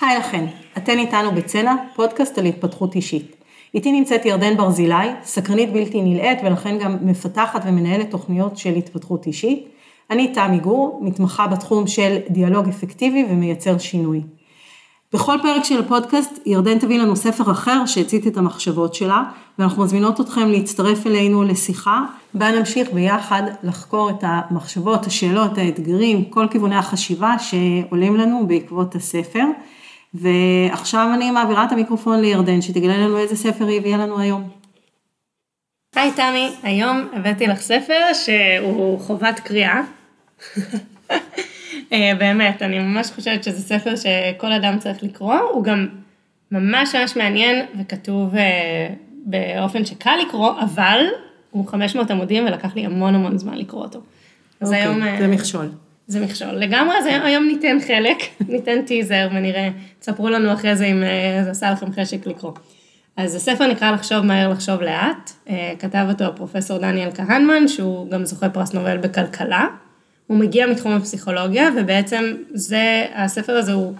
היי לכן, אתן איתנו בצנע, פודקאסט על התפתחות אישית. איתי נמצאת ירדן ברזילי, סקרנית בלתי נלאית ולכן גם מפתחת ומנהלת תוכניות של התפתחות אישית. אני תמי גור, מתמחה בתחום של דיאלוג אפקטיבי ומייצר שינוי. בכל פרק של הפודקאסט ירדן תביא לנו ספר אחר שהצית את המחשבות שלה, ואנחנו מזמינות אתכם להצטרף אלינו לשיחה, בה נמשיך ביחד לחקור את המחשבות, השאלות, האתגרים, כל כיווני החשיבה שעולים לנו בעקבות הספר. ועכשיו אני מעבירה את המיקרופון לירדן, שתגלה לנו איזה ספר היא הביאה לנו היום. היי תמי, היום הבאתי לך ספר שהוא חובת קריאה. אה, באמת, אני ממש חושבת שזה ספר שכל אדם צריך לקרוא, הוא גם ממש ממש מעניין וכתוב אה, באופן שקל לקרוא, אבל הוא 500 עמודים ולקח לי המון המון זמן לקרוא אותו. אז אוקיי, היום... זה מכשול. זה מכשול. לגמרי, אז היום ניתן חלק, ניתן טיזר ונראה, תספרו לנו אחרי זה אם אה, זה עשה לכם חשק לקרוא. אז הספר נקרא לחשוב מהר, לחשוב לאט, אה, כתב אותו פרופסור דניאל כהנמן, שהוא גם זוכה פרס נובל בכלכלה. הוא מגיע מתחום הפסיכולוגיה, ובעצם זה, הספר הזה הוא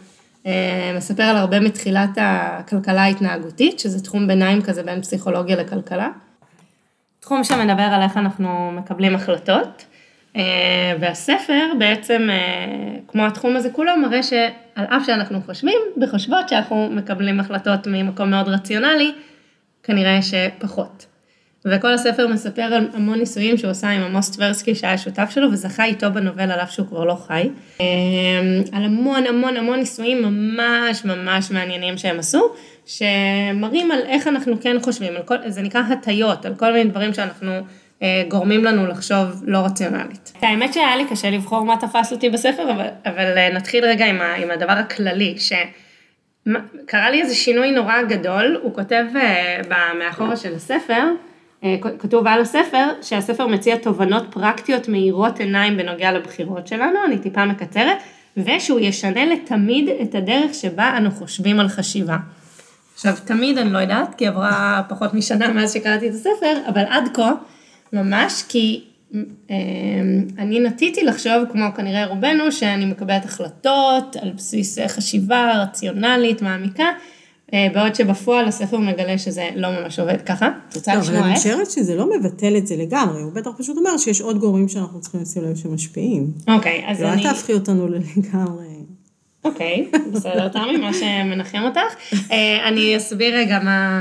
אה, מספר על הרבה מתחילת הכלכלה ההתנהגותית, שזה תחום ביניים כזה בין פסיכולוגיה לכלכלה. תחום שמדבר על איך אנחנו מקבלים החלטות. אה, והספר בעצם, אה, כמו התחום הזה כולו, מראה שעל אף שאנחנו חושבים וחושבות שאנחנו מקבלים החלטות ממקום מאוד רציונלי, כנראה שפחות. וכל הספר מספר על המון ניסויים שהוא עשה עם עמוס טברסקי שהיה שותף שלו וזכה איתו בנובל על אף שהוא כבר לא חי. אה, על המון המון המון ניסויים ממש ממש מעניינים שהם עשו, שמראים על איך אנחנו כן חושבים, כל, זה נקרא הטיות, על כל מיני דברים שאנחנו גורמים לנו לחשוב לא רציונלית. האמת שהיה לי קשה לבחור מה תפס אותי בספר, אבל, אבל אה, נתחיל רגע עם, ה, עם הדבר הכללי, שקרה לי איזה שינוי נורא גדול, הוא כותב אה, מאחורה של הספר, כתוב על הספר, שהספר מציע תובנות פרקטיות מאירות עיניים בנוגע לבחירות שלנו, אני טיפה מקצרת, ושהוא ישנה לתמיד את הדרך שבה אנו חושבים על חשיבה. עכשיו, תמיד אני לא יודעת, כי עברה פחות משנה מאז שקראתי את הספר, אבל עד כה, ממש, כי אמ, אני נטיתי לחשוב, כמו כנראה רובנו, שאני מקבלת החלטות על בסיס חשיבה רציונלית, מעמיקה, אה, בעוד שבפועל הספר מגלה שזה לא ממש עובד ככה. את רוצה לשמוע איך? אבל אני חושבת שזה לא מבטל את זה לגמרי, הוא בטח פשוט אומר שיש עוד גורמים שאנחנו צריכים לשים לב שמשפיעים. אוקיי, אז לא, אני... לא תהפכי אותנו לגמרי. אוקיי, בסדר, תמי, מה שמנחם אותך. אה, אני אסביר רגע מה,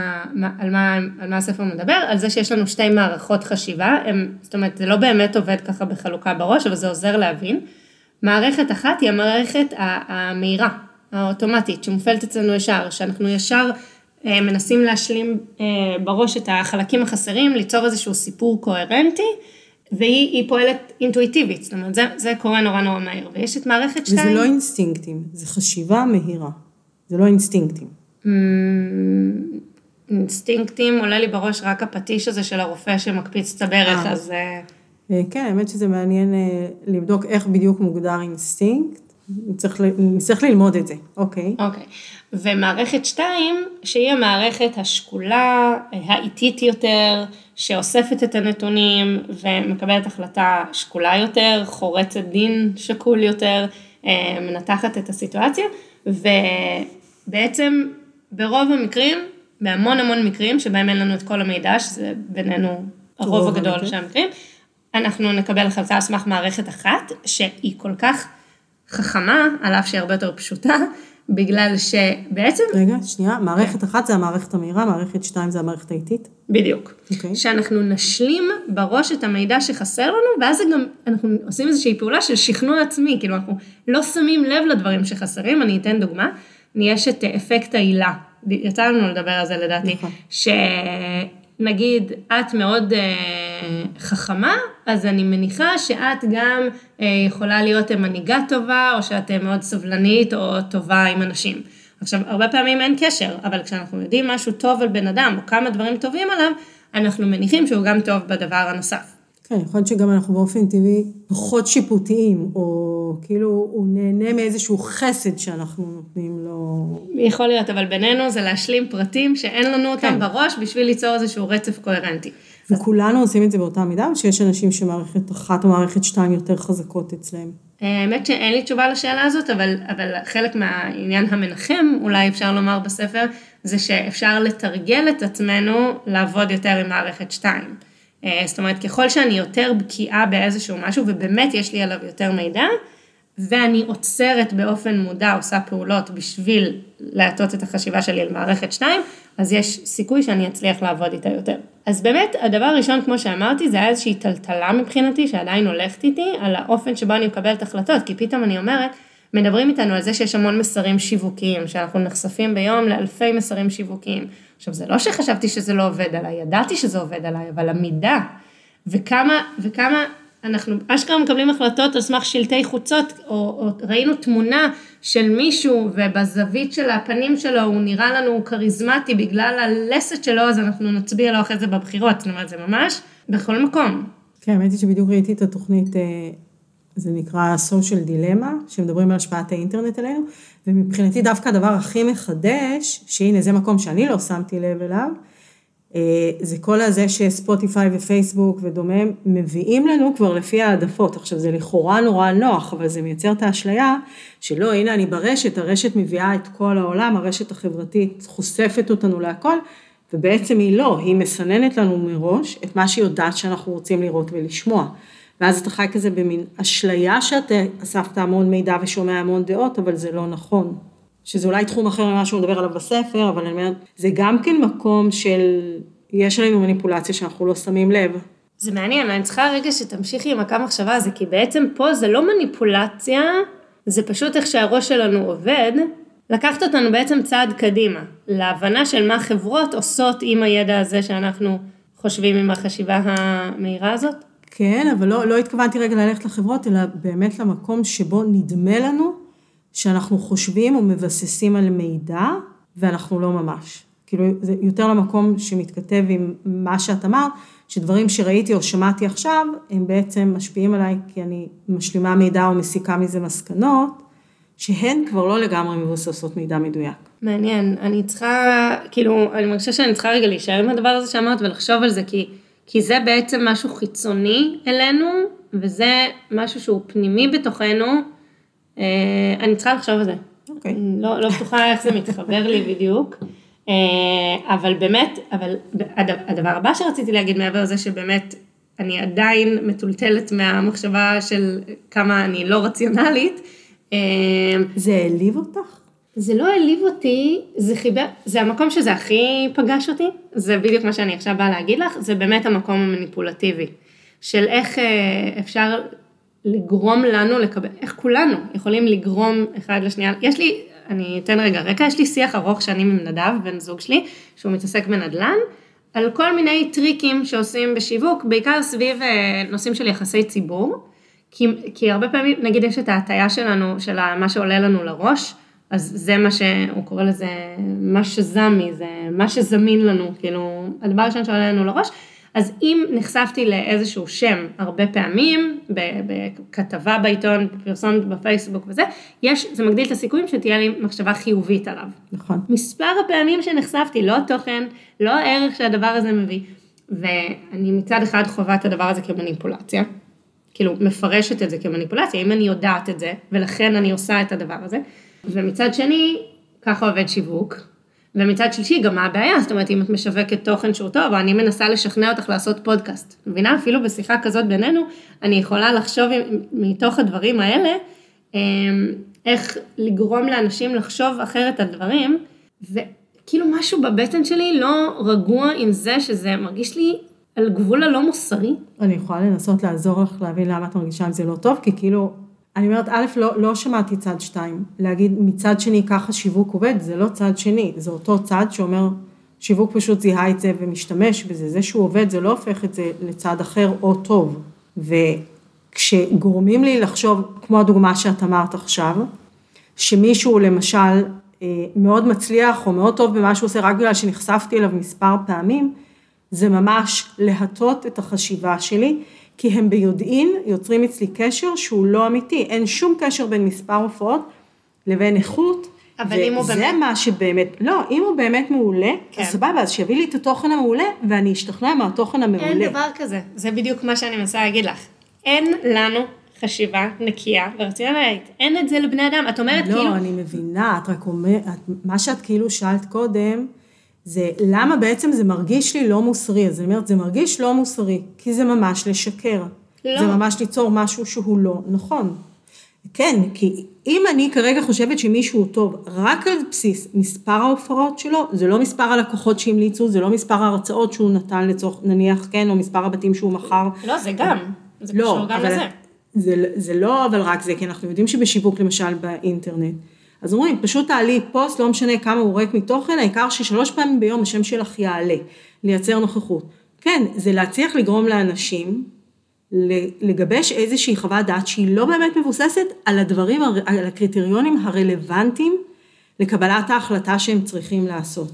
על, מה, על מה הספר מדבר, על זה שיש לנו שתי מערכות חשיבה, הם, זאת אומרת, זה לא באמת עובד ככה בחלוקה בראש, אבל זה עוזר להבין. מערכת אחת היא המערכת המהירה, האוטומטית, שמופעלת אצלנו ישר, שאנחנו ישר אה, מנסים להשלים אה, בראש את החלקים החסרים, ליצור איזשהו סיפור קוהרנטי. והיא פועלת אינטואיטיבית, זאת אומרת, זה, זה קורה נורא נורא מהר, ויש את מערכת שתיים. וזה לא אינסטינקטים, זה חשיבה מהירה, זה לא אינסטינקטים. Mm, אינסטינקטים, עולה לי בראש רק הפטיש הזה של הרופא שמקפיץ את הברך, אה. אז... אה, אה, כן, האמת שזה מעניין לבדוק איך בדיוק מוגדר אינסטינקט. צריך, צריך ללמוד את זה, אוקיי. אוקיי. ומערכת שתיים, שהיא המערכת השקולה, האיטית יותר, שאוספת את הנתונים ומקבלת החלטה שקולה יותר, חורצת דין שקול יותר, אה, מנתחת את הסיטואציה, ובעצם ברוב המקרים, בהמון המון מקרים שבהם אין לנו את כל המידע, שזה בינינו הרוב הגדול של המקרים, אנחנו נקבל החלטה על סמך מערכת אחת, שהיא כל כך חכמה, על אף שהיא הרבה יותר פשוטה, בגלל שבעצם... רגע, שנייה, מערכת. אחת זה המערכת המהירה, מערכת שתיים זה המערכת האיטית? בדיוק. Okay. אוקיי. שאנחנו נשלים בראש את המידע שחסר לנו, ואז גם, אנחנו עושים איזושהי פעולה של שכנוע עצמי, כאילו אנחנו לא שמים לב לדברים שחסרים, אני אתן דוגמה, יש את אפקט העילה, יצא לנו לדבר על זה לדעתי, נכון. נגיד, את מאוד אה, חכמה, אז אני מניחה שאת גם אה, יכולה להיות מנהיגה טובה, או שאת אה, מאוד סבלנית או טובה עם אנשים. עכשיו, הרבה פעמים אין קשר, אבל כשאנחנו יודעים משהו טוב על בן אדם, או כמה דברים טובים עליו, אנחנו מניחים שהוא גם טוב בדבר הנוסף. כן, יכול להיות שגם אנחנו באופן טבעי פחות שיפוטיים, או כאילו הוא נהנה מאיזשהו חסד שאנחנו נותנים לו. יכול להיות, אבל בינינו זה להשלים פרטים שאין לנו אותם כן. בראש בשביל ליצור איזשהו רצף קוהרנטי. וכולנו עושים את זה באותה מידה, או שיש אנשים שמערכת אחת או מערכת שתיים יותר חזקות אצלהם? האמת שאין לי תשובה לשאלה הזאת, אבל, אבל חלק מהעניין המנחם, אולי אפשר לומר בספר, זה שאפשר לתרגל את עצמנו לעבוד יותר עם מערכת 2. אה, זאת אומרת, ככל שאני יותר בקיאה באיזשהו משהו, ובאמת יש לי עליו יותר מידע, ואני עוצרת באופן מודע, עושה פעולות בשביל להטות את החשיבה שלי על מערכת 2, אז יש סיכוי שאני אצליח לעבוד איתה יותר. אז באמת, הדבר הראשון, כמו שאמרתי, זה היה איזושהי טלטלה מבחינתי, שעדיין הולכת איתי, על האופן שבו אני מקבלת החלטות, כי פתאום אני אומרת, מדברים איתנו על זה שיש המון מסרים שיווקיים, שאנחנו נחשפים ביום לאלפי מסרים שיווקיים. עכשיו, זה לא שחשבתי שזה לא עובד עליי, ידעתי שזה עובד עליי, אבל המידה, וכמה, וכמה אנחנו אשכרה מקבלים החלטות על סמך שלטי חוצות, או, או ראינו תמונה של מישהו ובזווית של הפנים שלו הוא נראה לנו כריזמטי בגלל הלסת שלו, אז אנחנו נצביע לו אחרי זה בבחירות, זאת אומרת זה ממש בכל מקום. כן, האמת היא שבדיוק ראיתי את התוכנית, אה, זה נקרא social dilemma, שמדברים על השפעת האינטרנט עלינו, ומבחינתי דווקא הדבר הכי מחדש, שהנה זה מקום שאני לא שמתי לב אליו, זה כל הזה שספוטיפיי ופייסבוק ודומה מביאים לנו כבר לפי העדפות. עכשיו זה לכאורה נורא נוח, אבל זה מייצר את האשליה שלא, הנה אני ברשת, הרשת מביאה את כל העולם, הרשת החברתית חושפת אותנו להכל, ובעצם היא לא, היא מסננת לנו מראש את מה שהיא יודעת שאנחנו רוצים לראות ולשמוע. ואז אתה חי כזה במין אשליה שאתה אספת המון מידע ושומע המון דעות, אבל זה לא נכון. שזה אולי תחום אחר ממה שהוא מדבר עליו בספר, אבל אני אומרת, זה גם כן מקום של, יש עלינו מניפולציה שאנחנו לא שמים לב. זה מעניין, אני צריכה רגע שתמשיכי עם הקו מחשבה הזה, כי בעצם פה זה לא מניפולציה, זה פשוט איך שהראש שלנו עובד, לקחת אותנו בעצם צעד קדימה, להבנה של מה חברות עושות עם הידע הזה שאנחנו חושבים עם החשיבה המהירה הזאת. כן, אבל לא, לא התכוונתי רגע ללכת לחברות, אלא באמת למקום שבו נדמה לנו שאנחנו חושבים ומבססים על מידע, ואנחנו לא ממש. כאילו, זה יותר למקום שמתכתב עם מה שאת אמרת, שדברים שראיתי או שמעתי עכשיו, הם בעצם משפיעים עליי כי אני משלימה מידע או מסיקה מזה מסקנות, שהן כבר לא לגמרי מבוססות מידע מדויק. מעניין, אני צריכה, כאילו, אני מרגישה שאני צריכה רגע להישאר עם הדבר הזה שאמרת ולחשוב על זה, כי, כי זה בעצם משהו חיצוני אלינו, וזה משהו שהוא פנימי בתוכנו, אני צריכה לחשוב על זה. אוקיי. Okay. לא, לא בטוחה איך זה מתחבר לי בדיוק. אה, אבל באמת, אבל הדבר הבא שרציתי להגיד מעבר לזה שבאמת אני עדיין מטולטלת מהמחשבה של כמה אני לא רציונלית. אה, זה העליב אותך? זה לא העליב אותי, זה חיבר, זה המקום שזה הכי פגש אותי, זה בדיוק מה שאני עכשיו באה להגיד לך, זה באמת המקום המניפולטיבי, של איך אפשר לגרום לנו לקבל, איך כולנו יכולים לגרום אחד לשנייה, יש לי, אני אתן רגע רקע, יש לי שיח ארוך שנים עם נדב, בן זוג שלי, שהוא מתעסק בנדל"ן, על כל מיני טריקים שעושים בשיווק, בעיקר סביב אה, נושאים של יחסי ציבור, כי, כי הרבה פעמים, נגיד יש את ההטייה שלנו, של מה שעולה לנו לראש, אז זה מה שהוא קורא לזה, מה שזמי, זה מה שזמין לנו, כאילו, הדבר הראשון שעולה לנו לראש, אז אם נחשפתי לאיזשהו שם הרבה פעמים, בכתבה בעיתון, בפרסומת בפייסבוק וזה, יש, זה מגדיל את הסיכויים שתהיה לי מחשבה חיובית עליו. נכון. מספר הפעמים שנחשפתי, לא התוכן, לא הערך שהדבר הזה מביא. ואני מצד אחד חווה את הדבר הזה כמניפולציה, כאילו מפרשת את זה כמניפולציה, אם אני יודעת את זה, ולכן אני עושה את הדבר הזה. ומצד שני, ככה עובד שיווק, ומצד שלישי, גם מה הבעיה? זאת אומרת, אם את משווקת תוכן שהוא טוב, או אני מנסה לשכנע אותך לעשות פודקאסט. מבינה? אפילו בשיחה כזאת בינינו, אני יכולה לחשוב מתוך הדברים האלה, אמ, איך לגרום לאנשים לחשוב אחרת על דברים, וכאילו משהו בבטן שלי לא רגוע עם זה שזה מרגיש לי על גבול הלא מוסרי. אני יכולה לנסות לעזור לך להבין למה את מרגישה עם זה לא טוב, כי כאילו אני אומרת, א', לא, לא שמעתי צד שתיים. להגיד מצד שני ככה שיווק עובד, זה לא צד שני, זה אותו צד שאומר, שיווק פשוט זיהה את זה ומשתמש בזה. זה שהוא עובד, זה לא הופך את זה לצד אחר או טוב. וכשגורמים לי לחשוב, כמו הדוגמה שאת אמרת עכשיו, שמישהו למשל אה, מאוד מצליח או מאוד טוב במה שהוא עושה רק בגלל שנחשפתי אליו מספר פעמים, זה ממש להטות את החשיבה שלי, כי הם ביודעין יוצרים אצלי קשר שהוא לא אמיתי, אין שום קשר בין מספר הופעות לבין איכות. אבל אם הוא באמת... וזה מה שבאמת, לא, אם הוא באמת מעולה, כן. אז סבבה, אז שיביא לי את התוכן המעולה, ואני אשתכנע מהתוכן המעולה. אין דבר כזה, זה בדיוק מה שאני מנסה להגיד לך. אין לנו חשיבה נקייה, ורציונלית. אין את זה לבני אדם. את אומרת לא, כאילו... לא, אני מבינה, את רק אומרת, מה שאת כאילו שאלת קודם, זה למה בעצם זה מרגיש לי לא מוסרי. אז אני אומרת, זה מרגיש לא מוסרי, כי זה ממש לשקר. לא. זה ממש ליצור משהו שהוא לא נכון. כן, כי אם אני כרגע חושבת שמישהו הוא טוב רק על בסיס מספר ההופעות שלו, זה לא מספר הלקוחות שהמליצו, זה לא מספר ההרצאות שהוא נתן לצורך, נניח, כן, או מספר הבתים שהוא מכר. לא, זה גם. זה לא, קשור גם אבל לזה. זה, זה לא אבל רק זה, כי אנחנו יודעים שבשיווק למשל באינטרנט, אז אומרים, פשוט תעלי פוסט, לא משנה כמה הוא ריק מתוכן, העיקר ששלוש פעמים ביום השם שלך יעלה, לייצר נוכחות. כן, זה להצליח לגרום לאנשים לגבש איזושהי חוות דעת שהיא לא באמת מבוססת על הדברים, על הקריטריונים הרלוונטיים לקבלת ההחלטה שהם צריכים לעשות.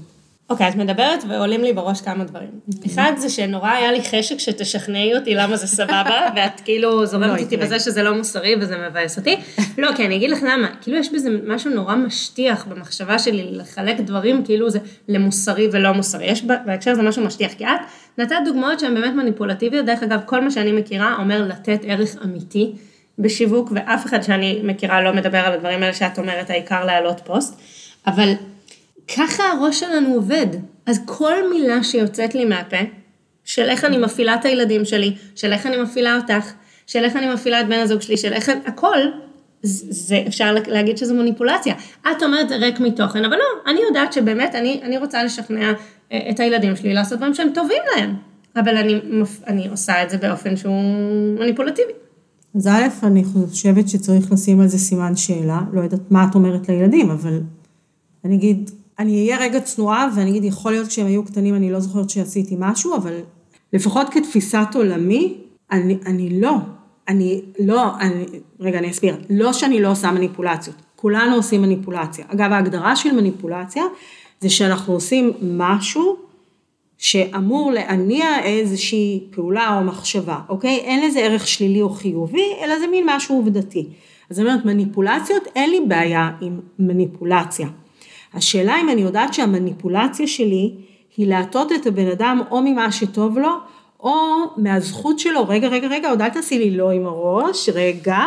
אוקיי, את מדברת ועולים לי בראש כמה דברים. אחד זה שנורא היה לי חשק שתשכנעי אותי למה זה סבבה, ואת כאילו זורמת לא איתי יקרה. בזה שזה לא מוסרי וזה מבאס אותי. לא, כי אני אגיד לך למה, כאילו יש בזה משהו נורא משטיח במחשבה שלי לחלק דברים כאילו זה למוסרי ולא מוסרי. יש בהקשר הזה משהו משטיח, כי את נתת דוגמאות שהן באמת מניפולטיביות, דרך אגב, כל מה שאני מכירה אומר לתת ערך אמיתי בשיווק, ואף אחד שאני מכירה לא מדבר על הדברים האלה שאת אומרת, העיקר להעלות פוסט, אבל ככה הראש שלנו עובד. אז כל מילה שיוצאת לי מהפה, של איך אני מפעילה את הילדים שלי, של איך אני מפעילה אותך, של איך אני מפעילה את בן הזוג שלי, של איך, הכל, זה, אפשר להגיד שזה מניפולציה. את אומרת זה ריק מתוכן, אבל לא, אני יודעת שבאמת אני, אני רוצה לשכנע אה, את הילדים שלי לעשות דברים שהם טובים להם, אבל אני, אני עושה את זה באופן שהוא מניפולטיבי. אז א', אני חושבת שצריך לשים על זה סימן שאלה, לא יודעת מה את אומרת לילדים, אבל אני אגיד, אני אהיה רגע צנועה ואני אגיד, יכול להיות כשהם היו קטנים אני לא זוכרת שעשיתי משהו, אבל לפחות כתפיסת עולמי, אני, אני לא, אני לא, אני, רגע אני אסביר, לא שאני לא עושה מניפולציות, כולנו עושים מניפולציה. אגב, ההגדרה של מניפולציה זה שאנחנו עושים משהו שאמור להניע איזושהי פעולה או מחשבה, אוקיי? אין לזה ערך שלילי או חיובי, אלא זה מין משהו עובדתי. אז אני אומרת, מניפולציות, אין לי בעיה עם מניפולציה. השאלה אם אני יודעת שהמניפולציה שלי היא להטות את הבן אדם או ממה שטוב לו, או מהזכות שלו, רגע, רגע, רגע, עוד אל תעשי לי לא עם הראש, רגע,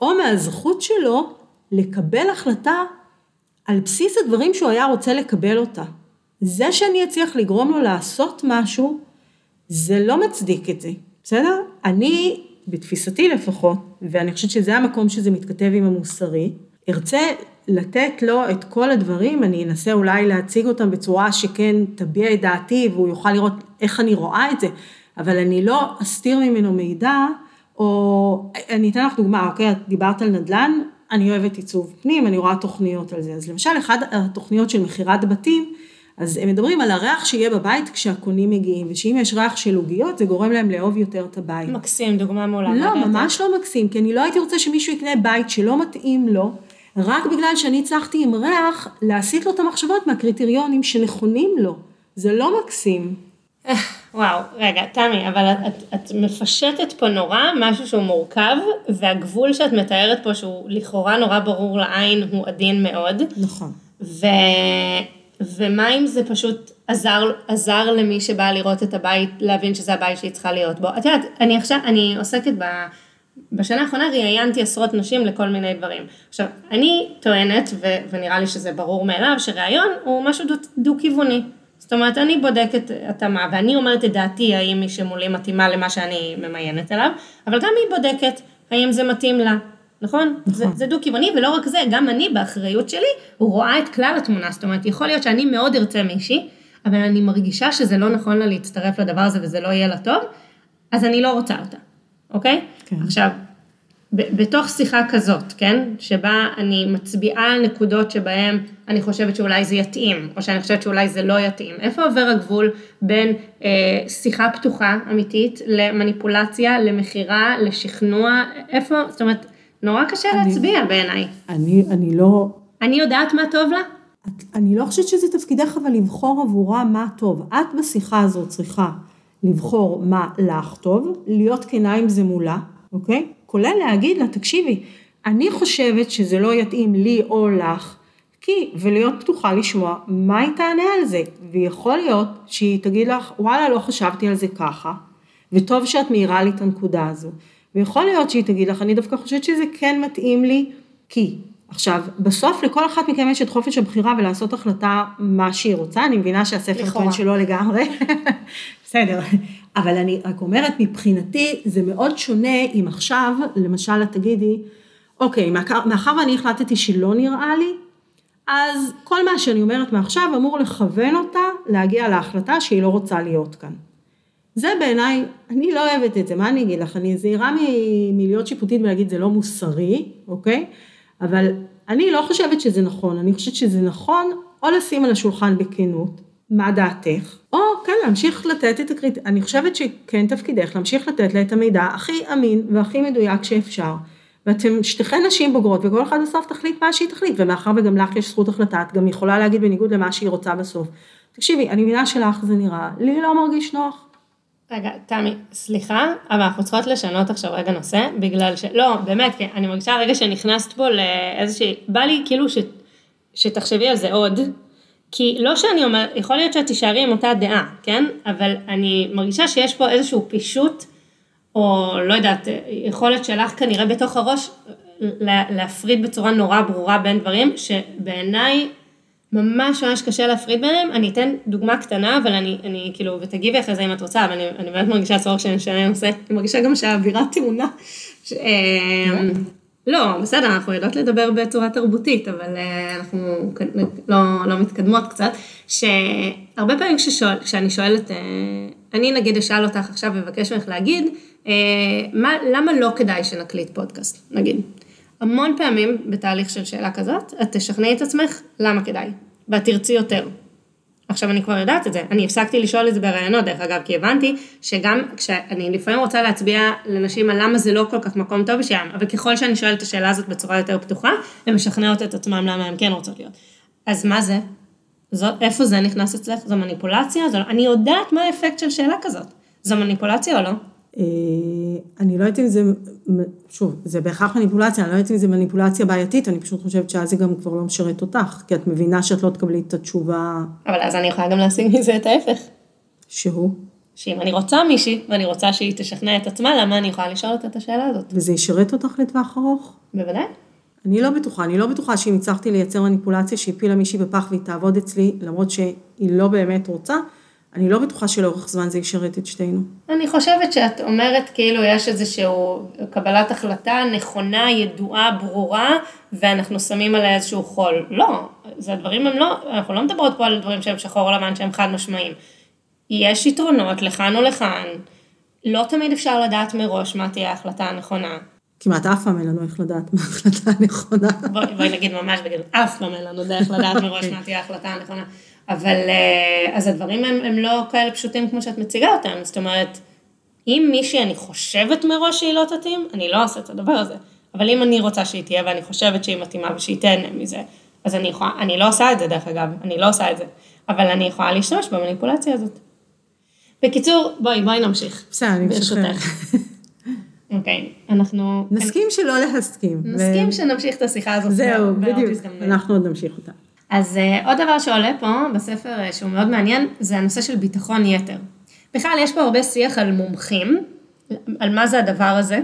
או מהזכות שלו לקבל החלטה על בסיס הדברים שהוא היה רוצה לקבל אותה. זה שאני אצליח לגרום לו לעשות משהו, זה לא מצדיק את זה, בסדר? אני, בתפיסתי לפחות, ואני חושבת שזה המקום שזה מתכתב עם המוסרי, ארצה לתת לו את כל הדברים, אני אנסה אולי להציג אותם בצורה שכן תביע את דעתי והוא יוכל לראות איך אני רואה את זה, אבל אני לא אסתיר ממנו מידע, או אני אתן לך דוגמה, אוקיי, את דיברת על נדל"ן, אני אוהבת עיצוב פנים, אני רואה תוכניות על זה. אז למשל, אחת התוכניות של מכירת בתים, אז הם מדברים על הריח שיהיה בבית כשהקונים מגיעים, ושאם יש ריח של עוגיות, זה גורם להם לאהוב יותר את הבית. מקסים, דוגמה מעולה. לא, דעתך? ממש לא מקסים, כי אני לא הייתי רוצה שמישהו יקנה בית שלא מתאים לו, רק בגלל שאני הצלחתי עם ריח להסיט לו את המחשבות מהקריטריונים שנכונים לו. זה לא מקסים. וואו, רגע, תמי, אבל את, את, את מפשטת פה נורא משהו שהוא מורכב, והגבול שאת מתארת פה, שהוא לכאורה נורא ברור לעין, הוא עדין מאוד. נכון. ו... ומה אם זה פשוט עזר, עזר למי שבא לראות את הבית, להבין שזה הבית שהיא צריכה להיות בו. את יודעת, אני עכשיו, אני עוסקת ב... בשנה האחרונה ראיינתי עשרות נשים לכל מיני דברים. עכשיו, אני טוענת, ו... ונראה לי שזה ברור מאליו, שראיון הוא משהו דו- דו-כיווני. זאת אומרת, אני בודקת התאמה, ואני אומרת את דעתי, האם מי שמולי מתאימה למה שאני ממיינת אליו, אבל גם היא בודקת האם זה מתאים לה. נכון? זה, זה דו-כיווני, ולא רק זה, גם אני באחריות שלי, רואה את כלל התמונה. זאת אומרת, יכול להיות שאני מאוד ארצה מישהי, אבל אני מרגישה שזה לא נכון לה להצטרף לדבר הזה וזה לא יהיה לה טוב, אז אני לא רוצה אותה, אוקיי? כן. עכשיו, ב- בתוך שיחה כזאת, כן? שבה אני מצביעה על נקודות שבהן אני חושבת שאולי זה יתאים, או שאני חושבת שאולי זה לא יתאים. איפה עובר הגבול בין אה, שיחה פתוחה אמיתית למניפולציה, למכירה, לשכנוע? איפה, זאת אומרת, נורא קשה אני- להצביע בעיניי. אני, אני לא... אני יודעת מה טוב לה? את, אני לא חושבת שזה תפקידך אבל לבחור עבורה מה טוב. את בשיחה הזאת צריכה לבחור מה לך טוב, להיות כנה עם זה מולה, אוקיי? כולל להגיד לה, תקשיבי, אני חושבת שזה לא יתאים לי או לך, כי, ולהיות פתוחה לשמוע מה היא תענה על זה. ויכול להיות שהיא תגיד לך, וואלה, לא חשבתי על זה ככה, וטוב שאת מעירה לי את הנקודה הזו. ויכול להיות שהיא תגיד לך, אני דווקא חושבת שזה כן מתאים לי, כי עכשיו, בסוף לכל אחת מכם יש את חופש הבחירה ולעשות החלטה מה שהיא רוצה, אני מבינה שהספר טוען שלא לגמרי, בסדר, אבל אני רק אומרת, מבחינתי זה מאוד שונה אם עכשיו, למשל את תגידי, אוקיי, מאחר ואני החלטתי שלא נראה לי, אז כל מה שאני אומרת מעכשיו אמור לכוון אותה להגיע להחלטה שהיא לא רוצה להיות כאן. זה בעיניי, אני לא אוהבת את זה, מה אני אגיד לך? אני זהירה מלהיות שיפוטית ולהגיד זה לא מוסרי, אוקיי? אבל אני לא חושבת שזה נכון, אני חושבת שזה נכון או לשים על השולחן בכנות, מה דעתך, או כן להמשיך לתת את הקריט... אני חושבת שכן תפקידך להמשיך לתת לה את המידע הכי אמין והכי מדויק שאפשר. ואתם שתיכן נשים בוגרות וכל אחד בסוף תחליט מה שהיא תחליט, ומאחר וגם לך יש זכות החלטה, את גם יכולה להגיד בניגוד למה שהיא רוצה בסוף. תקשיבי, אני מבינה שלך זה נראה, לי לא מרגיש נוח. רגע, תמי, סליחה, אבל אנחנו צריכות לשנות עכשיו רגע נושא, בגלל ש... לא, באמת, כי אני מרגישה רגע שנכנסת פה לאיזושהי... בא לי כאילו ש... שתחשבי על זה עוד, כי לא שאני אומרת, יכול להיות שאת תישארי עם אותה דעה, כן? אבל אני מרגישה שיש פה איזשהו פישוט, או לא יודעת, יכולת שלך כנראה בתוך הראש להפריד בצורה נורא ברורה בין דברים, שבעיניי ממש ממש קשה להפריד ביניהם, אני אתן דוגמה קטנה, אבל אני, אני כאילו, ותגיבי אחרי זה אם את רוצה, אבל אני, אני באמת מרגישה צורך שאני אשנה נושא, אני מרגישה גם שהאווירה טעונה. ש... לא, בסדר, אנחנו יודעות לדבר בצורה תרבותית, אבל אה, אנחנו לא, לא מתקדמות קצת, שהרבה פעמים כששואל, כשאני שואלת, אה, אני נגיד אשאל אותך עכשיו ואבקש ממך להגיד, אה, מה, למה לא כדאי שנקליט פודקאסט, נגיד. המון פעמים בתהליך של שאלה כזאת, את תשכנעי את עצמך למה כדאי, ואת תרצי יותר. עכשיו אני כבר יודעת את זה, אני הפסקתי לשאול את זה בראיונות דרך אגב, כי הבנתי שגם כשאני לפעמים רוצה להצביע לנשים על למה זה לא כל כך מקום טוב בשבילם, אבל ככל שאני שואלת את השאלה הזאת בצורה יותר פתוחה, הן משכנעות את עצמם למה הן כן רוצות להיות. אז מה זה? זו, איפה זה נכנס אצלך? זו מניפולציה? זו, אני יודעת מה האפקט של שאלה כזאת. זו מניפולציה או לא? אה, אני לא יודעת אם זה, שוב, זה בהכרח מניפולציה, אני לא יודעת אם זה מניפולציה בעייתית, אני פשוט חושבת שאז זה גם כבר לא משרת אותך, כי את מבינה שאת לא תקבלי את התשובה. אבל אז אני יכולה גם להשיג מזה את ההפך. שהוא? שאם אני רוצה מישהי, ואני רוצה שהיא תשכנע את עצמה, למה אני יכולה לשאול אותה את השאלה הזאת? וזה ישרת אותך לטווח ארוך? בוודאי. אני לא בטוחה, אני לא בטוחה שאם הצלחתי לייצר מניפולציה שהפילה מישהי בפח והיא תעבוד אצלי, למרות שהיא לא באמת רוצה, אני לא בטוחה שלאורך זמן זה ישרת את שתינו. אני חושבת שאת אומרת כאילו יש איזשהו קבלת החלטה נכונה, ידועה, ברורה, ואנחנו שמים עליה איזשהו חול. לא, זה הדברים הם לא, אנחנו לא מדברות פה על דברים שהם שחור לבן, שהם חד משמעיים. יש יתרונות לכאן ולכאן, לא תמיד אפשר לדעת מראש מה תהיה ההחלטה הנכונה. כמעט אף פעם אין לנו איך לדעת מה ההחלטה הנכונה. בואי, נגיד ממש בגלל, אף פעם אין לנו דרך לדעת מראש מה תהיה ההחלטה הנכונה. אבל אה, אז הדברים הם, הם לא כאלה פשוטים כמו שאת מציגה אותם, זאת אומרת, אם מישהי אני חושבת מראש שהיא לא תתאים, אני לא אעשה את הדבר הזה. אבל אם אני רוצה שהיא תהיה ואני חושבת שהיא מתאימה ושהיא תהנה מזה, אז אני יכולה, אני לא עושה את זה דרך אגב, אני לא עושה את זה, אבל אני יכולה להשתמש במניפולציה הזאת. בקיצור, בואי, בואי נמשיך. בסדר, אני משחררת. אוקיי, אנחנו... נסכים שלא להסכים. נסכים שנמשיך את השיחה הזאת. זהו, בדיוק, אנחנו עוד נמשיך אותה. אז uh, עוד דבר שעולה פה בספר uh, שהוא מאוד מעניין, זה הנושא של ביטחון יתר. בכלל יש פה הרבה שיח על מומחים, על מה זה הדבר הזה,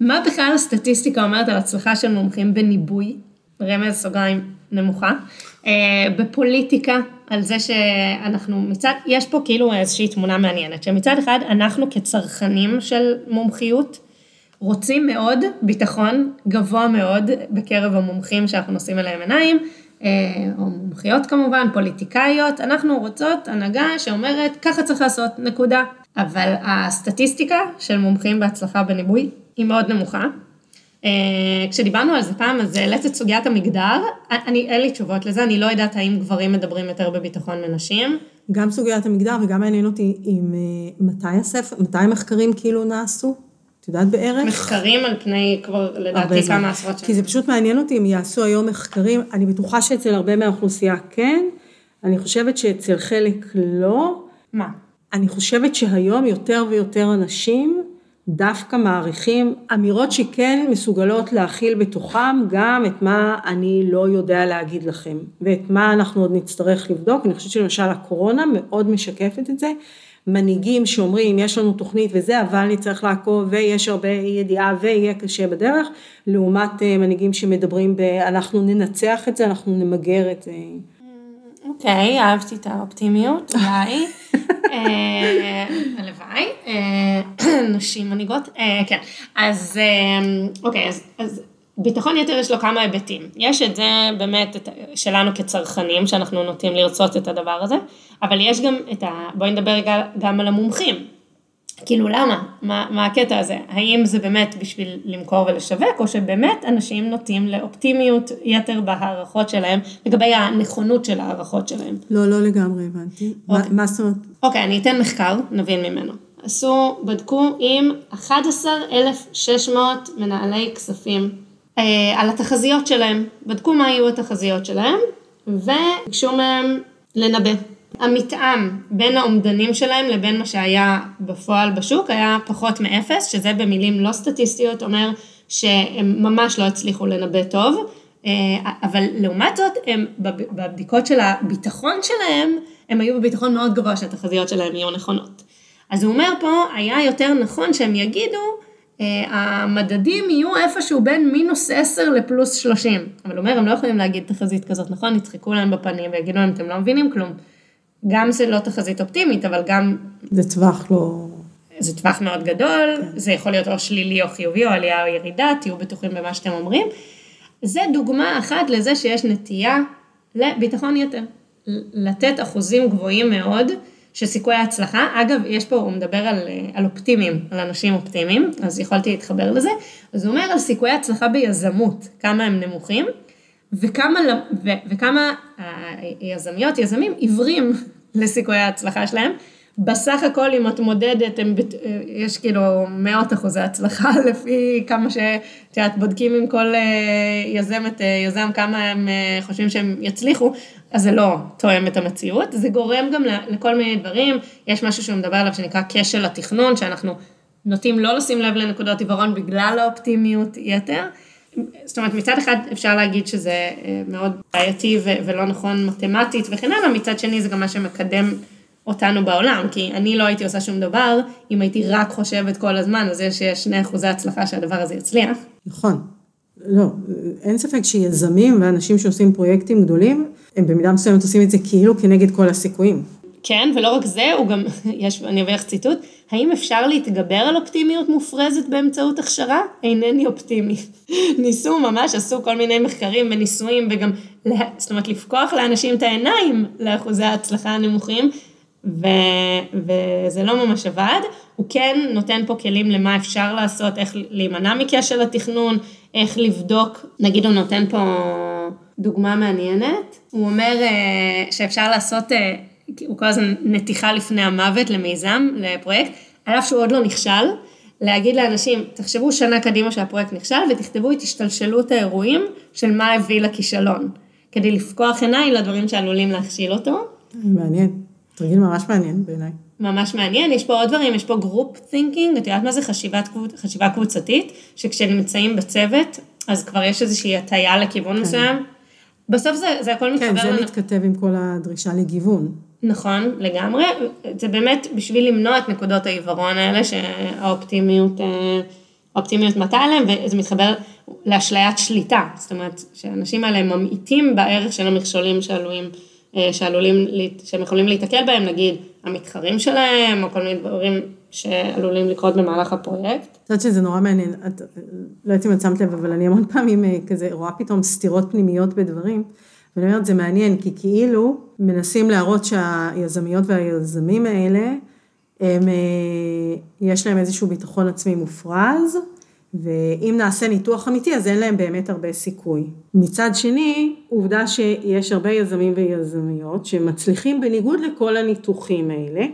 מה בכלל הסטטיסטיקה אומרת על הצלחה של מומחים בניבוי, רמז סוגריים נמוכה, uh, בפוליטיקה, על זה שאנחנו מצד, יש פה כאילו איזושהי תמונה מעניינת, שמצד אחד אנחנו כצרכנים של מומחיות, רוצים מאוד ביטחון גבוה מאוד בקרב המומחים שאנחנו נושאים אליהם עיניים, אה, או מומחיות כמובן, פוליטיקאיות, אנחנו רוצות הנהגה שאומרת ככה צריך לעשות, נקודה. אבל הסטטיסטיקה של מומחים בהצלחה בניבוי היא מאוד נמוכה. אה, כשדיברנו על זה פעם, אז העלית את סוגיית המגדר, אני, אין לי תשובות לזה, אני לא יודעת האם גברים מדברים יותר בביטחון מנשים. גם סוגיית המגדר וגם מעניין אותי עם אה, מתי הספר, מתי המחקרים כאילו נעשו? את יודעת בערך? מחקרים על פני כבר לדעתי כמה עשרות שנים. כי זה פשוט מעניין אותי אם יעשו היום מחקרים, אני בטוחה שאצל הרבה מהאוכלוסייה כן, אני חושבת שאצל חלק לא. מה? אני חושבת שהיום יותר ויותר אנשים דווקא מעריכים אמירות שכן מסוגלות להכיל בתוכם גם את מה אני לא יודע להגיד לכם, ואת מה אנחנו עוד נצטרך לבדוק. אני חושבת שלמשל הקורונה מאוד משקפת את זה. מנהיגים שאומרים יש לנו תוכנית וזה אבל נצטרך לעקוב ויש הרבה ידיעה ויהיה קשה בדרך לעומת מנהיגים שמדברים ב אנחנו ננצח את זה אנחנו נמגר את זה. אוקיי, אהבתי את האופטימיות, אולי. הלוואי. נשים מנהיגות, כן. אז אוקיי, אז ביטחון יתר יש לו כמה היבטים. יש את זה באמת את, שלנו כצרכנים, שאנחנו נוטים לרצות את הדבר הזה, אבל יש גם את ה... בואי נדבר רגע גם על המומחים. כאילו למה? מה, מה הקטע הזה? האם זה באמת בשביל למכור ולשווק, או שבאמת אנשים נוטים לאופטימיות יתר בהערכות שלהם, לגבי הנכונות של ההערכות שלהם? לא, לא לגמרי הבנתי. אוקיי. מה זאת אומרת? אוקיי, אני אתן מחקר, נבין ממנו. עשו, בדקו עם 11,600 מנהלי כספים על התחזיות שלהם, בדקו מה היו התחזיות שלהם וביקשו מהם לנבא. המתאם בין האומדנים שלהם לבין מה שהיה בפועל בשוק היה פחות מאפס, שזה במילים לא סטטיסטיות אומר שהם ממש לא הצליחו לנבא טוב, אה, אבל לעומת זאת הם בבדיקות של הביטחון שלהם, הם היו בביטחון מאוד גבוה שהתחזיות שלהם יהיו נכונות. אז הוא אומר פה, היה יותר נכון שהם יגידו אה, המדדים יהיו איפשהו בין מינוס 10 לפלוס 30. אבל אומר, הם לא יכולים להגיד תחזית כזאת, נכון? יצחקו להם בפנים ויגידו להם, אתם לא מבינים כלום. גם זה לא תחזית אופטימית, אבל גם... זה טווח לא... זה טווח מאוד גדול, כן. זה יכול להיות או שלילי או חיובי או עלייה או ירידה, תהיו בטוחים במה שאתם אומרים. זה דוגמה אחת לזה שיש נטייה לביטחון יתר. לתת אחוזים גבוהים מאוד שסיכוי ההצלחה, אגב, יש פה, הוא מדבר על, על אופטימיים, על אנשים אופטימיים, אז יכולתי להתחבר לזה, אז הוא אומר על סיכויי הצלחה ביזמות, כמה הם נמוכים, וכמה, ו, וכמה היזמיות, יזמים עיוורים לסיכויי ההצלחה שלהם. בסך הכל אם את מודדת, הם, יש כאילו מאות אחוזי הצלחה לפי כמה שאת יודעת, בודקים עם כל אה, יזמת, אה, יזם כמה הם אה, חושבים שהם יצליחו, אז זה לא תואם את המציאות, זה גורם גם לכל מיני דברים, יש משהו שהוא מדבר עליו שנקרא כשל התכנון, שאנחנו נוטים לא לשים לב לנקודות עיוורון בגלל האופטימיות יתר. זאת אומרת, מצד אחד אפשר להגיד שזה אה, מאוד בעייתי ולא נכון מתמטית וכן הלאה, מצד שני זה גם מה שמקדם אותנו בעולם, כי אני לא הייתי עושה שום דבר אם הייתי רק חושבת כל הזמן זה שיש שני אחוזי הצלחה שהדבר הזה יצליח. נכון. לא, אין ספק שיזמים ואנשים שעושים פרויקטים גדולים, הם במידה מסוימת עושים את זה כאילו כנגד כל הסיכויים. כן, ולא רק זה, הוא גם, יש, אני אביא לך ציטוט, האם אפשר להתגבר על אופטימיות מופרזת באמצעות הכשרה? אינני אופטימי. ניסו ממש, עשו כל מיני מחקרים וניסויים וגם, זאת אומרת, לפקוח לאנשים את העיניים לאחוזי ההצלחה הנמוכים, ו, וזה לא ממש עבד. הוא כן נותן פה כלים למה אפשר לעשות, איך להימנע מכשל התכנון, איך לבדוק, נגיד הוא נותן פה דוגמה מעניינת, הוא אומר אה, שאפשר לעשות, אה, הוא קורא לזה נתיחה לפני המוות למיזם, לפרויקט, על אף שהוא עוד לא נכשל, להגיד לאנשים, תחשבו שנה קדימה שהפרויקט נכשל ותכתבו את השתלשלות האירועים של מה הביא לכישלון, כדי לפקוח עיניים לדברים שעלולים להכשיל אותו. מעניין, תרגיל ממש מעניין בעיניי. ממש מעניין, יש פה עוד דברים, יש פה group thinking, את יודעת מה זה חשיבת, חשיבה קבוצתית, שכשנמצאים בצוות, אז כבר יש איזושהי הטיה לכיוון כן. מסוים. בסוף זה, זה הכל מתחבר. כן, זה לנו... מתכתב עם כל הדרישה לגיוון. נכון, לגמרי. זה באמת בשביל למנוע את נקודות העיוורון האלה, שהאופטימיות, אה, האופטימיות מטה עליהם, וזה מתחבר לאשליית שליטה. זאת אומרת, שהאנשים האלה ממעיטים בערך של המכשולים שעלולים, אה, שעלולים, שהם יכולים להתקל בהם, נגיד המתחרים שלהם, או כל מיני דברים שעלולים לקרות במהלך הפרויקט. את יודעת שזה נורא מעניין, את, לא יודעת אם את שמת לב, אבל אני המון פעמים אה, כזה רואה פתאום סתירות פנימיות בדברים, ואני אומרת, זה מעניין, כי כאילו מנסים להראות שהיזמיות והיזמים האלה, הם, אה, יש להם איזשהו ביטחון עצמי מופרז, ואם נעשה ניתוח אמיתי, אז אין להם באמת הרבה סיכוי. מצד שני, עובדה שיש הרבה יזמים ויזמיות שמצליחים בניגוד לכל הניתוחים האלה,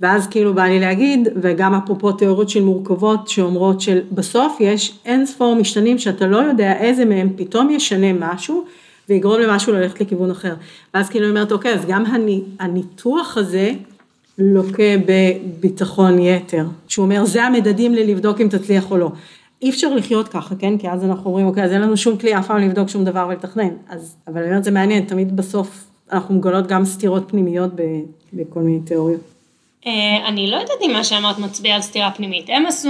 ואז כאילו בא לי להגיד, וגם אפרופו תיאוריות של מורכבות שאומרות שבסוף יש אין ספור משתנים שאתה לא יודע איזה מהם פתאום ישנה משהו ויגרום למשהו ללכת לכיוון אחר. ואז כאילו אומרת, אוקיי, אז גם הניתוח הזה לוקה בביטחון יתר, שהוא אומר, זה המדדים ללבדוק אם תצליח או לא. אי אפשר לחיות ככה, כן? כי אז אנחנו אומרים, אוקיי, אז אין לנו שום כלי אף פעם לבדוק שום דבר ולתכנן. אז, אבל אני אומרת, זה מעניין, תמיד בסוף אנחנו מגלות גם סתירות פנימיות בכל מיני תיאוריות. אה, אני לא יודעת אם מה שאמרת מצביע על סתירה פנימית. הם עשו,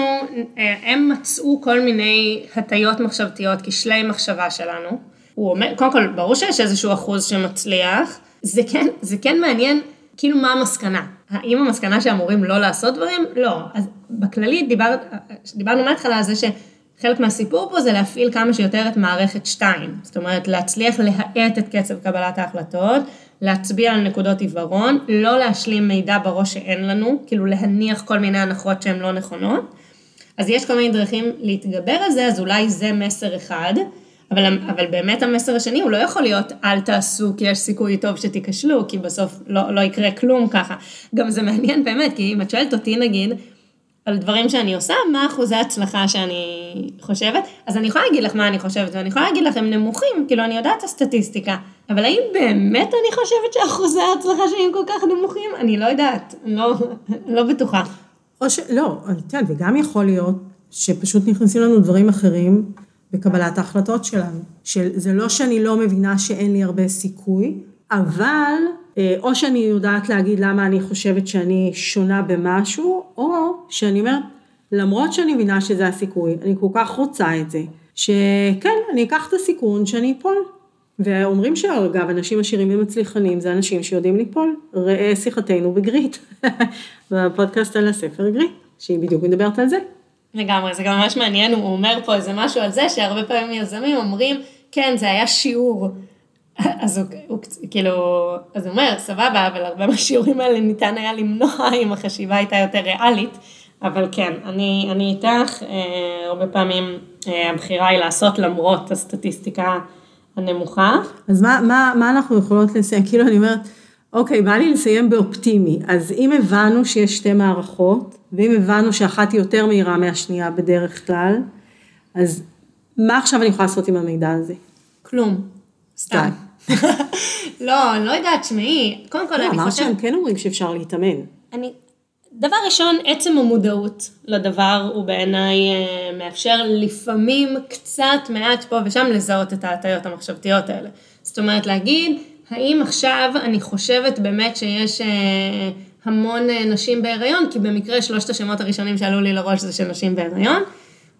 אה, הם מצאו כל מיני הטיות מחשבתיות, כשלי מחשבה שלנו. הוא אומר, קודם כל, ברור שיש איזשהו אחוז שמצליח. זה כן, זה כן מעניין, כאילו מה המסקנה. האם המסקנה שאמורים לא לעשות דברים? לא. אז בכללי דיבר, דיברנו מההתחלה על זה שחלק מהסיפור פה זה להפעיל כמה שיותר את מערכת 2. זאת אומרת, להצליח להאט את קצב קבלת ההחלטות, להצביע על נקודות עיוורון, לא להשלים מידע בראש שאין לנו, כאילו להניח כל מיני הנחות שהן לא נכונות. אז יש כל מיני דרכים להתגבר על זה, אז אולי זה מסר אחד, אבל, אבל באמת המסר השני הוא לא יכול להיות אל תעשו כי יש סיכוי טוב שתיכשלו, כי בסוף לא, לא יקרה כלום ככה. גם זה מעניין באמת, כי אם את שואלת אותי נגיד, על דברים שאני עושה, מה אחוזי ההצלחה שאני חושבת, אז אני יכולה להגיד לך מה אני חושבת, ואני יכולה להגיד לך הם נמוכים, כאילו אני יודעת את הסטטיסטיקה, אבל האם באמת אני חושבת שאחוזי ההצלחה שלי הם כל כך נמוכים? אני לא יודעת, לא, לא בטוחה. או. לא, את יודעת, וגם יכול להיות שפשוט נכנסים לנו דברים אחרים בקבלת ההחלטות שלנו. שזה לא שאני לא מבינה שאין לי הרבה סיכוי, אבל או שאני יודעת להגיד למה אני חושבת שאני שונה במשהו, או שאני אומרת, למרות שאני מבינה שזה הסיכוי, אני כל כך רוצה את זה, שכן, אני אקח את הסיכון שאני אפול. ואומרים שאגב, אנשים עשירים ומצליחנים זה אנשים שיודעים ליפול. ראה שיחתנו בגריט, בפודקאסט על הספר גריט, שהיא בדיוק מדברת על זה. לגמרי, זה גם ממש מעניין, הוא אומר פה איזה משהו על זה, שהרבה פעמים יזמים אומרים, כן, זה היה שיעור. אז הוא, הוא כאילו, אז הוא אומר, סבבה, אבל הרבה מהשיעורים האלה ניתן היה למנוע אם החשיבה הייתה יותר ריאלית, אבל כן, אני, אני איתך, אה, הרבה פעמים אה, הבחירה היא לעשות למרות הסטטיסטיקה הנמוכה. אז מה, מה, מה אנחנו יכולות לסיים? כאילו אני אומרת, אוקיי, בא לי לסיים באופטימי, אז אם הבנו שיש שתי מערכות, ואם הבנו שאחת היא יותר מהירה מהשנייה בדרך כלל, אז מה עכשיו אני יכולה לעשות עם המידע הזה? כלום. סתם. לא, אני לא יודעת, תשמעי, קודם כל לא, אני חושבת... אמרת שהם כן אומרים שאפשר להתאמן. אני... דבר ראשון, עצם המודעות לדבר הוא בעיניי אה, מאפשר לפעמים קצת, מעט פה ושם, לזהות את ההטיות המחשבתיות האלה. זאת אומרת, להגיד, האם עכשיו אני חושבת באמת שיש אה, המון אה, נשים בהיריון, כי במקרה שלושת השמות הראשונים שעלו לי לראש זה של נשים בהיריון,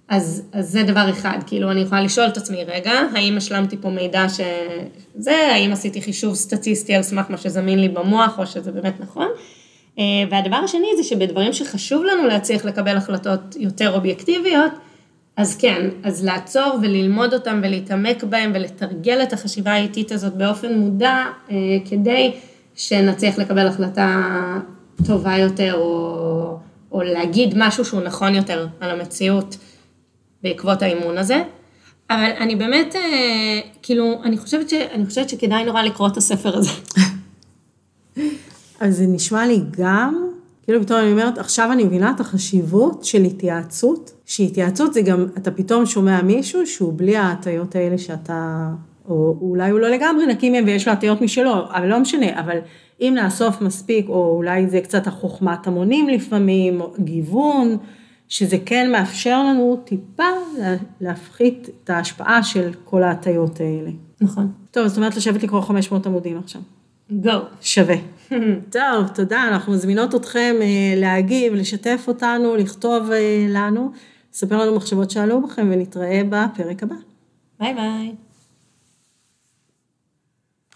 אז, אז זה דבר אחד, כאילו אני יכולה לשאול את עצמי, רגע, האם השלמתי פה מידע שזה, האם עשיתי חישוב סטטיסטי על סמך מה שזמין לי במוח, או שזה באמת נכון. אה, והדבר השני זה שבדברים שחשוב לנו להצליח לקבל החלטות יותר אובייקטיביות, אז כן, אז לעצור וללמוד אותם ולהתעמק בהם ולתרגל את החשיבה האיטית הזאת באופן מודע, אה, כדי שנצליח לקבל החלטה טובה יותר, או, או להגיד משהו שהוא נכון יותר על המציאות. בעקבות האימון הזה. אבל אני באמת, אה, כאילו, אני חושבת, ש, אני חושבת שכדאי נורא לקרוא את הספר הזה. אז זה נשמע לי גם, כאילו פתאום אני אומרת, עכשיו אני מבינה את החשיבות של התייעצות, שהתייעצות זה גם, אתה פתאום שומע מישהו שהוא בלי ההטיות האלה שאתה, או אולי הוא לא לגמרי נקי מהם ויש לו הטיות משלו, אבל לא משנה, אבל אם נאסוף מספיק, או אולי זה קצת החוכמת המונים לפעמים, או גיוון, שזה כן מאפשר לנו טיפה להפחית את ההשפעה של כל ההטיות האלה. נכון. טוב, זאת אומרת לשבת לקרוא 500 עמודים עכשיו. גו. שווה. טוב, תודה, אנחנו מזמינות אתכם אה, להגיב, לשתף אותנו, לכתוב אה, לנו, לספר לנו מחשבות שעלו בכם ונתראה בפרק הבא. ביי ביי.